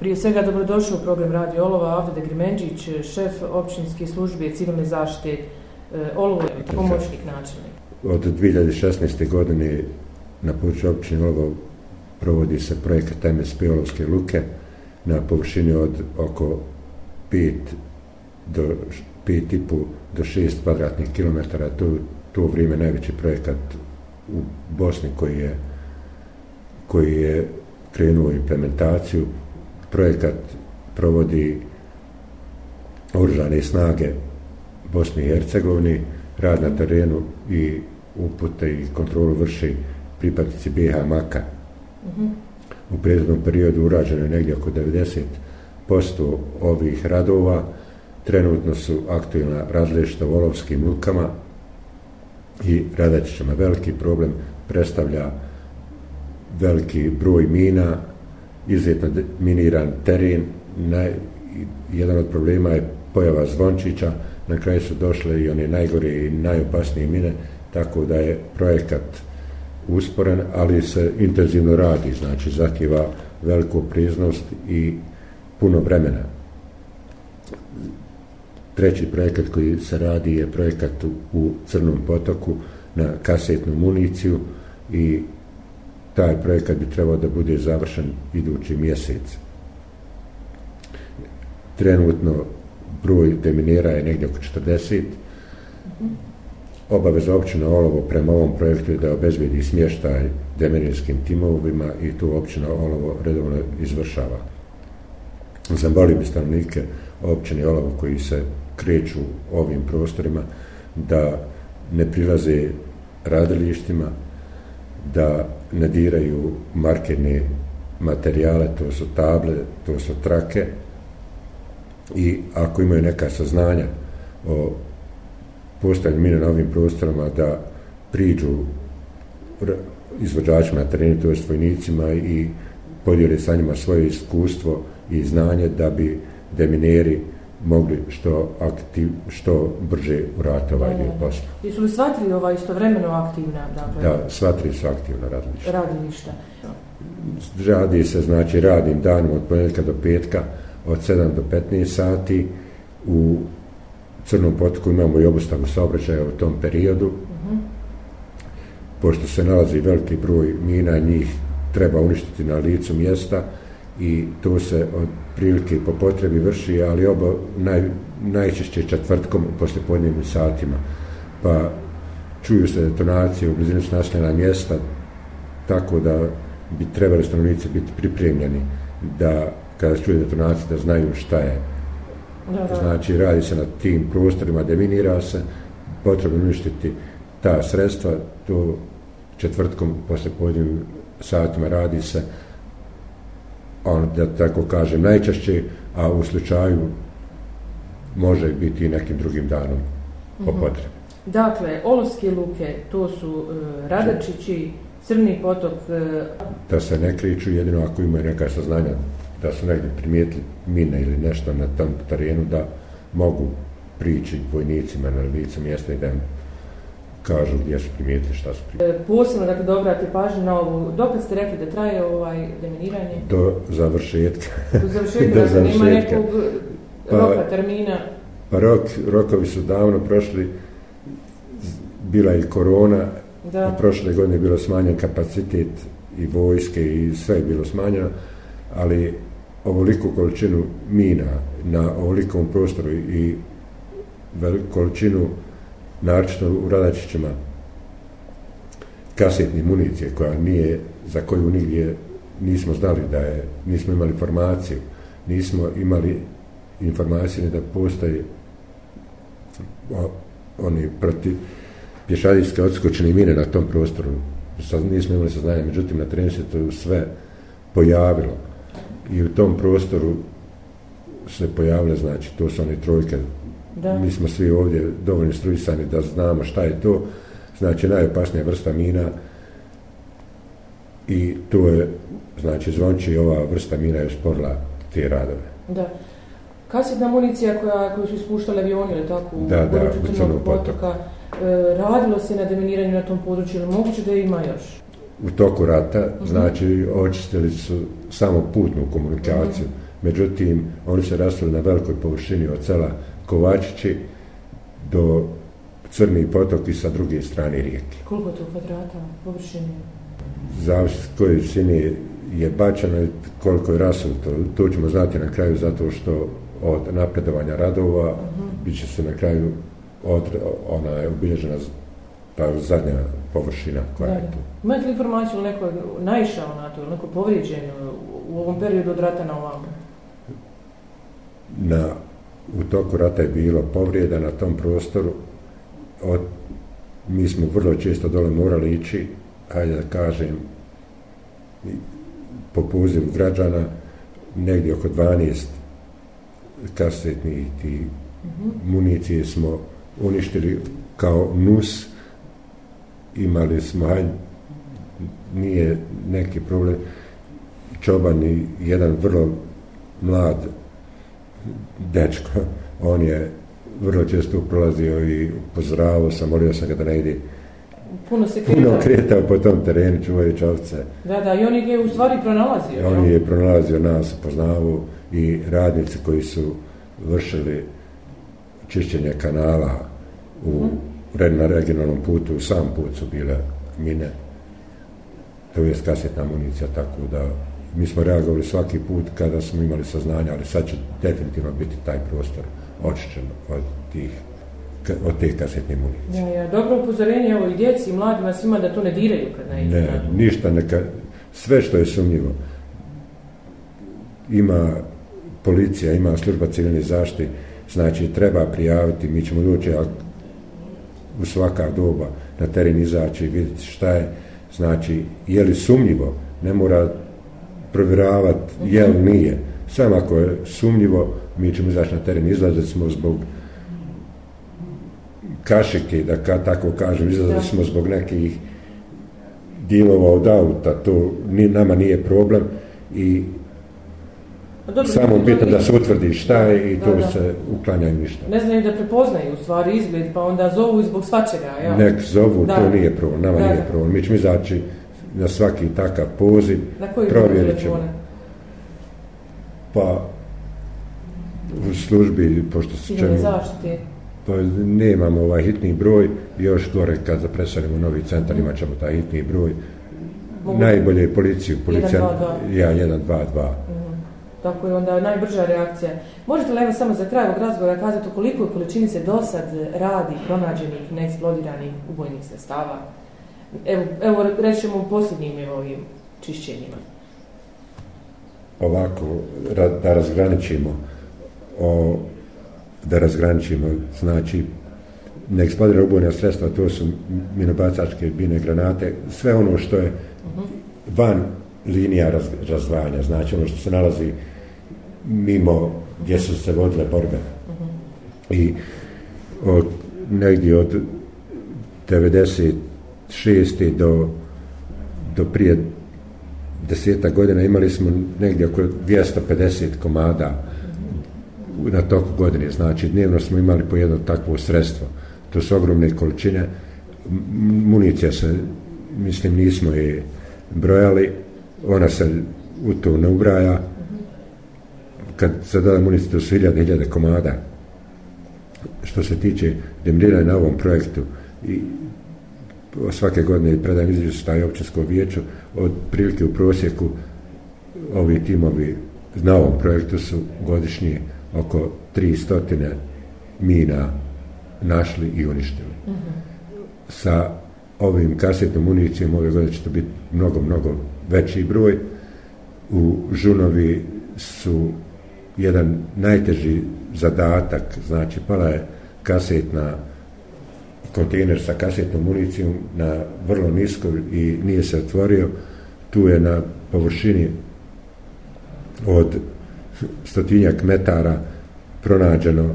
Prije svega dobrodošao u program Radio Olova, Avde Degrimenđić, šef općinske službe civilne zaštite e, pomoćnik načelnik. Od 2016. godine na području općine Olova provodi se projekat MSP Olovske luke na površini od oko 5 do 5,5 do 6 kvadratnih kilometara. To, to vrijeme najveći projekat u Bosni koji je koji je krenuo implementaciju. Projekat provodi oružane snage Bosni i Hercegovini, rad na terenu i upute i kontrolu vrši pripadnici BH Maka. Mm -hmm. U prethodnom periodu urađeno je negdje oko 90% ovih radova. Trenutno su aktivna različita u olovskim lukama i radačićama. Veliki problem predstavlja veliki broj mina, izuzetno miniran teren. Naj, jedan od problema je pojava zvončića, na kraju su došle i one najgore i najopasnije mine, tako da je projekat usporen, ali se intenzivno radi, znači zahtjeva veliku priznost i puno vremena. Treći projekat koji se radi je projekat u Crnom potoku na kasetnu municiju i taj projekat bi trebao da bude završen idući mjesec. Trenutno broj deminera je negdje oko 40. Obaveza općina Olovo prema ovom projektu je da obezbedi smještaj demininskim timovima i tu općina Olovo redovno izvršava. Zambolio bi stanovnike općine Olovo koji se kreću ovim prostorima da ne prilaze radilištima, da ne diraju materijale, to su table, to su trake. I ako imaju neka saznanja o postavljanju mine na ovim prostorama da priđu izvođačima na terenu, to je vojnicima i podijeli sa njima svoje iskustvo i znanje da bi demineri mogli što aktiv, što brže urati ovaj dio posla. Jesu li sva tri ova istovremeno aktivna? Dakle, da, sva tri su aktivna radilišta. Radilišta. Radi se, znači, radim danom od ponedjeljka do petka, od 7 do 15 sati. U Crnom potoku imamo i obustavu saobraćaja u tom periodu. Uh mhm. -huh. Pošto se nalazi veliki broj mina, njih treba uništiti na licu mjesta i to se od prilike po potrebi vrši, ali oba naj, najčešće četvrtkom posle podnijemnim satima. Pa čuju se detonacije u blizinu su nasljedna mjesta, tako da bi trebali stanovnici biti pripremljeni da kada čuje detonacije da znaju šta je. Da, da. Znači, radi se na tim prostorima, deminira se, potrebno uništiti ta sredstva, to četvrtkom posle podnijemnim satima radi se, on, da tako kažem, najčešće, a u slučaju može biti i nekim drugim danom po mhm. potrebi. Dakle, Olovske luke, to su uh, Radačići, Crni potok... Uh... Da se ne kriču, jedino ako imaju neka saznanja da su negdje primijetili mine ili nešto na tom terenu, da mogu prići vojnicima na licu mjesta i da kažu gdje su primijetili šta su primijetili. E, posebno, dakle, dobrati pažnju na ovu, dok ste rekli da traje ovaj deminiranje? Do završetka. Do završetka, dakle, nema nekog pa, roka, termina? Pa rok, rokovi su davno prošli, bila je korona, da. a prošle godine je bilo smanjen kapacitet i vojske i sve je bilo smanjeno, ali ovoliku količinu mina na ovolikom prostoru i veliku količinu naročito u Radačićima kasetni municije koja nije, za koju nigdje nismo znali da je, nismo imali informaciju, nismo imali informacije da postoji o, oni proti pješadijske odskočne mine na tom prostoru. Sad nismo imali saznanje, međutim na terenu se to sve pojavilo. I u tom prostoru se pojavile, znači, to su one trojke Da. Mi smo svi ovdje dovoljno struisani da znamo šta je to. Znači, najopasnija vrsta mina i to je, znači, zvonči ova vrsta mina je usporila te radove. Da. Kasetna municija koja, koju su ispuštali avioni, ili tako, u da, da, u Crnog potoka, e, radilo se na deminiranju na tom području, ili moguće da ima još? U toku rata, uh mhm. -huh. znači, očistili su samo putnu komunikaciju, uh mhm. -huh. Međutim, oni se rastali na velikoj površini od sela Kovačići do Crni potok i sa druge strane rijeke. Koliko to kvadrata površine? Zavisi s koje visine je bačeno koliko je rasuto. To ćemo znati na kraju zato što od napredovanja radova uh -huh. bit će se na kraju od, ona je obilježena ta zadnja površina koja da, je tu. Imate li informaciju neko je naišao na to, neko povrijeđen u ovom periodu od rata na ovam? Na, u toku rata je bilo povrijeda na tom prostoru. Od, mi smo vrlo često dole morali ići, hajde da kažem, po pozivu građana, negdje oko 12 kasetnih ti -hmm. municije smo uništili kao nus, imali smo, hajde, nije neki problem, čoban i jedan vrlo mlad dečko, on je vrlo često prolazio i pozdravio sam, molio sam ga da ne ide puno se kretao. Puno kretao po tom terenu, čuvajući ovce. Da, da, i on je u stvari pronalazio. On je pronalazio nas, poznavu i radnici koji su vršili čišćenje kanala u, mm na regionalnom putu, u sam put su bile mine. To je kasetna municija, tako da mi smo reagovali svaki put kada smo imali saznanja, ali sad će definitivno biti taj prostor očišćen od tih od te kasetne municije. Ja, ja, dobro upozorenje ovo i djeci i mladima svima da to ne diraju kad ne Ne, na... ništa, neka, sve što je sumnjivo. Ima policija, ima služba civilne zaštite, znači treba prijaviti, mi ćemo doći u svaka doba na teren izaći i vidjeti šta je, znači, je li sumnjivo, ne mora provjeravati je li nije. Samo ako je sumnjivo, mi ćemo izaći na teren, izlaziti smo zbog kašike, da ka, tako kažem, izlazili smo zbog nekih dijelova od auta, to ni, nama nije problem i Dobro, samo bitno da se utvrdi šta je i da, to da. se uklanja ništa. Ne znaju da prepoznaju u stvari izgled, pa onda zovu zbog svačega. Ja. Nek zovu, da. to nije problem, nama da, nije problem. Mi ćemo izaći na svaki takav poziv, na koji provjerit ćemo. Pa u službi, pošto se zaštite pa nemamo ovaj hitni broj, još gore kad zapresanimo novi centar imat ćemo taj hitni broj. Mogu Najbolje je policiju, policija, 1, 2, 2. ja, 1, 2, 2. Mm. Tako je onda najbrža reakcija. Možete li evo samo za kraj ovog razgovora kazati u koliko količini se do sad radi pronađenih neeksplodiranih ubojnih sestava? Evo, evo rećemo u posljednjim ovim čišćenjima. Ovako, da razgraničimo o da razgraničimo, znači ne eksplodira ubojna sredstva, to su minobacačke bine granate, sve ono što je van linija raz, razdvajanja, znači ono što se nalazi mimo gdje su se vodile borbe. I od, negdje od 96. do, do prije deseta godina imali smo negdje oko 250 komada na toku godine. Znači, dnevno smo imali po jedno takvo sredstvo. To su ogromne količine. Municija se, mislim, nismo je brojali. Ona se u to ne ubraja. Kad se dada municija, to su hiljade, hiljade komada. Što se tiče demiranja na ovom projektu i svake godine predajem izvjeću staje općinsko vijeću, od prilike u prosjeku ovi timovi na ovom projektu su godišnje oko 300 mina našli i uništili. Uh mhm. -huh. Sa ovim kasetnom municijom ove godine će to biti mnogo, mnogo veći broj. U Žunovi su jedan najteži zadatak, znači pala je kasetna kontejner sa kasetnom municijom na vrlo nisko i nije se otvorio. Tu je na površini od stotinjak metara pronađeno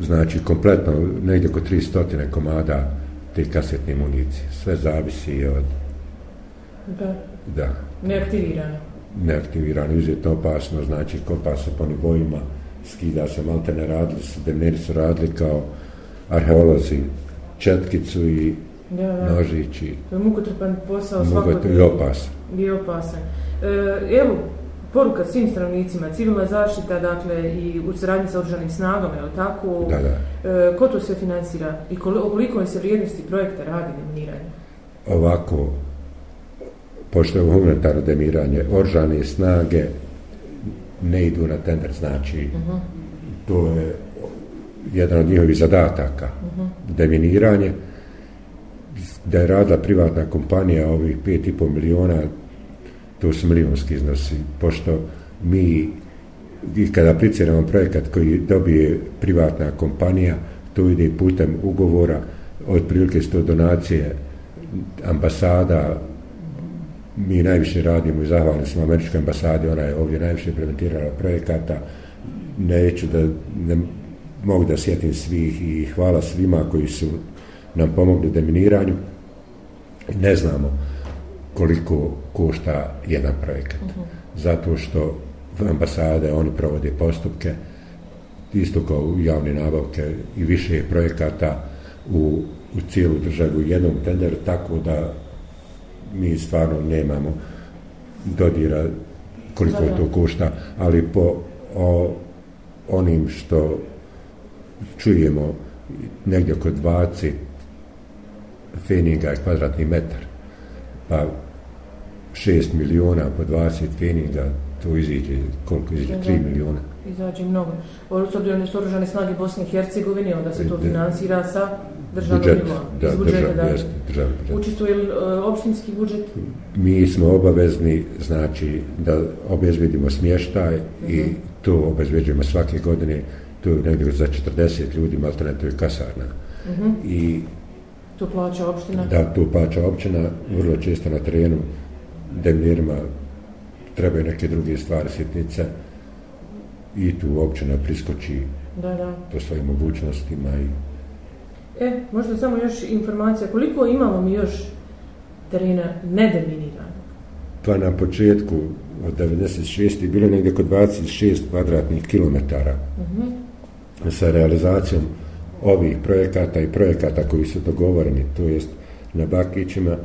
znači kompletno negdje oko 300 komada te kasetne municije. Sve zavisi od da. da. Neaktivirano. Neaktivirano, izuzetno opasno, znači kopa se po nivoima, skida se, malte ne radili su, demneri su radili kao arheolozi, četkicu i da, da. nožići. To je mukotrpan posao svakog. I opasan. I opasan. E, evo, poruka svim stanovnicima, civilna zaštita, dakle, i u saradnji sa oružanim snagama, je li tako? Da, da. E, ko to sve financira i koliko se vrijednosti projekta radi deminiranje? Ovako, pošto je humanitarno demiranje, oružane snage ne idu na tender, znači uh -huh. to je jedan od njihovih zadataka, uh -huh. deminiranje, da je radila privatna kompanija ovih 5,5 miliona, to su milijonski iznosi, pošto mi i kada apliciramo projekat koji dobije privatna kompanija, to ide putem ugovora, od prilike sto donacije ambasada, mi najviše radimo i zahvalni smo američkoj ambasadi, ona je ovdje najviše implementirala projekata, neću da ne mogu da sjetim svih i hvala svima koji su nam pomogli deminiranju, ne znamo koliko košta jedan projekat. Uh -huh. Zato što ambasade, oni provode postupke, isto kao u javne nabavke i više projekata u, u cijelu državu jednom tenderu, tako da mi stvarno nemamo dodira koliko da. to košta, ali po o, onim što čujemo negdje oko 20 feninga kvadratni metar, pa 6 miliona po 20 feninga, to iziđe, koliko iziđe, 3 miliona. Izađe mnogo. S obzirom da su oružane snage Bosne i Hercegovine, onda se to finansira sa državnog budžet, da, iz budžeta. Držav, da, jest, državni budžet. Učestvuje li uh, opštinski budžet? Mi smo obavezni, znači, da obezbedimo smještaj uh -huh. i mhm. to obezbeđujemo svake godine, to je negdje za 40 ljudi, malo to je kasarna. Mhm. -huh. I To plaća opština? Da, to plaća opština, vrlo često na terenu, demnirima trebaju neke druge stvari, sitnice, i tu općina priskoči da, da. po svojim mogućnostima. I... E, možda samo još informacija, koliko imamo mi još terena nedeminiranog? Pa na početku od 96. je bilo negdje oko 26 kvadratnih kilometara uh mhm. -huh sa realizacijom ovih projekata i projekata koji su dogovoreni, to jest na Bakićima,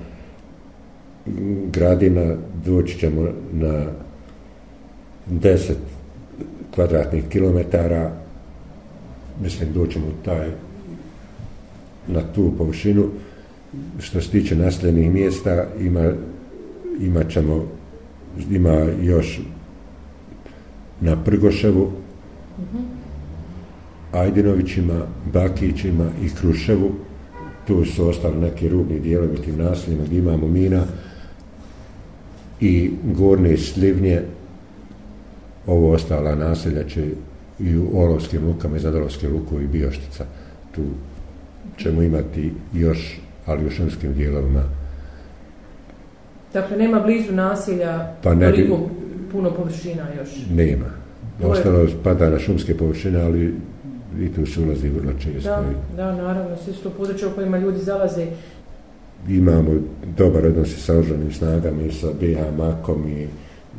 gradina, doći ćemo na 10 kvadratnih kilometara, mislim, doćemo taj, na tu površinu, što se tiče nasljednih mjesta, ima, ima ćemo, ima još na Prgoševu, mm -hmm. Ajdinovićima, Bakićima i Kruševu. Tu su ostali neki rubni dijelovi tim naseljima gdje imamo mina i gorne slivnje ovo ostala naselja će i u Olovskim lukama, iznad Olovske luku i Bioštica. Tu ćemo imati još, ali u šumskim dijelovima. Dakle, nema blizu naselja pa ne bi, puno površina još? Nema. Ostalo spada na šumske površine, ali i tu se ulazi vrlo često. Da, da, naravno, sve su to područje u kojima ljudi zalaze. Imamo dobar odnos sa oržanim snagama i sa BH Makom i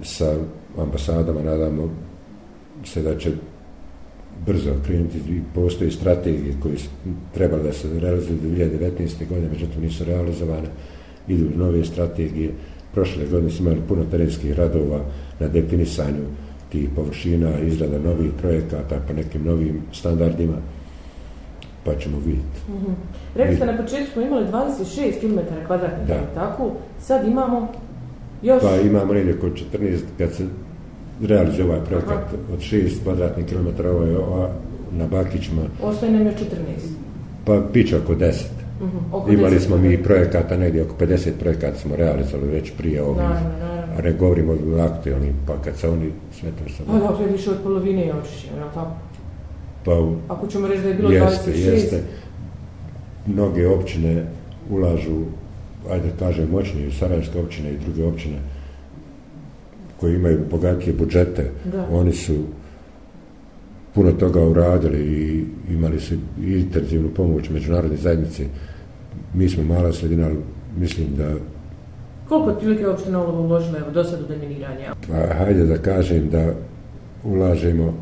sa ambasadama, nadamo se da će brzo krenuti i postoji strategije koje su trebali da se realizuju do 2019. godine, međutim nisu realizovane, idu nove strategije. Prošle godine smo imali puno terenskih radova na definisanju tih površina, izrada novih projekata po nekim novim standardima, pa ćemo vidjeti. Mm -hmm. Rekli ste, na početku smo imali 26 km kvadratnih, da. tako? Sad imamo još... Pa imamo negdje oko 14, kad se realizuje ovaj projekat Aha. od 6 kvadratnih kilometara ovaj, na Bakićima. Ostaje nam još 14. Pa piće oko 10. Uh -huh, Imali 10 smo mi projekata, negdje oko 50 projekata smo realizovali već prije ovih. Naravno, naravno. A ne govorimo o aktualnim, pa kad se oni sve to sad... Pa dakle, više od polovine je očišćeno, je li tako? Pa, Ako ćemo reći da je bilo jeste, 26... Jeste, Mnoge općine ulažu, ajde kažem, moćnije, Sarajevske općine i druge općine, koji imaju bogatije budžete, da. oni su puno toga uradili i imali su intenzivnu pomoć međunarodne zajednice. Mi smo mala sredina, ali mislim da... Koliko je prilike uopšte na ovo uložilo, evo, do sad u deminiranje? Pa, hajde da kažem da ulažemo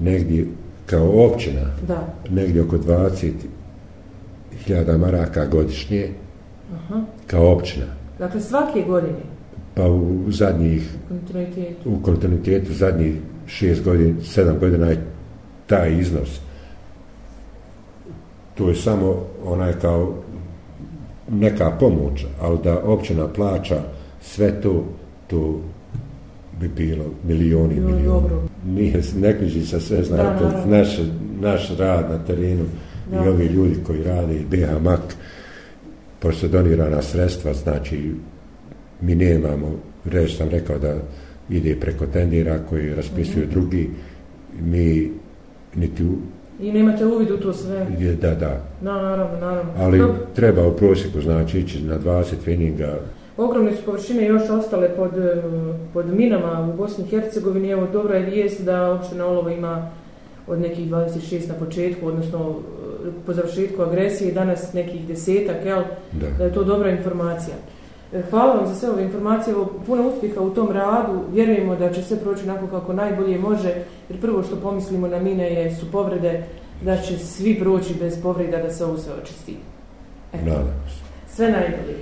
negdje kao općina, da. negdje oko 20.000 maraka godišnje, Aha. kao općina. Dakle, svake godine? Pa u zadnjih, kontinuitetu. u kontinuitetu zadnjih šest godina, sedam godina je taj iznos. To je samo onaj kao neka pomoć, ali da općina plaća sve to, to bi bilo milioni, milioni. Nije, ne knjiži se sve, Da, znate, naravno. naš, naš rad na terenu Da. i ovi ljudi koji rade i BH MAK, pošto donirana sredstva, znači mi nemamo, reći sam rekao da ide preko tendira koji raspisuju Mhm. drugi, mi niti I nemate uvid u to sve. je, da, da, Da, naravno, naravno. ali Dobro. treba u prosjeku znači ići na 20 treninga, Ogromne su površine još ostale pod, e, pod minama u Bosni i Hercegovini. Evo, dobra je vijest da opština Olovo ima od nekih 26 na početku, odnosno e, po završetku agresije, danas nekih desetak, jel? da. da je to dobra informacija. E, Hvala vam za sve ove informacije, evo, puno uspjeha u tom radu, vjerujemo da će sve proći onako kako najbolje može, jer prvo što pomislimo na mine je, su povrede, da će svi proći bez povreda da se ovo sve očisti. Eto, Nadam se. sve najbolje.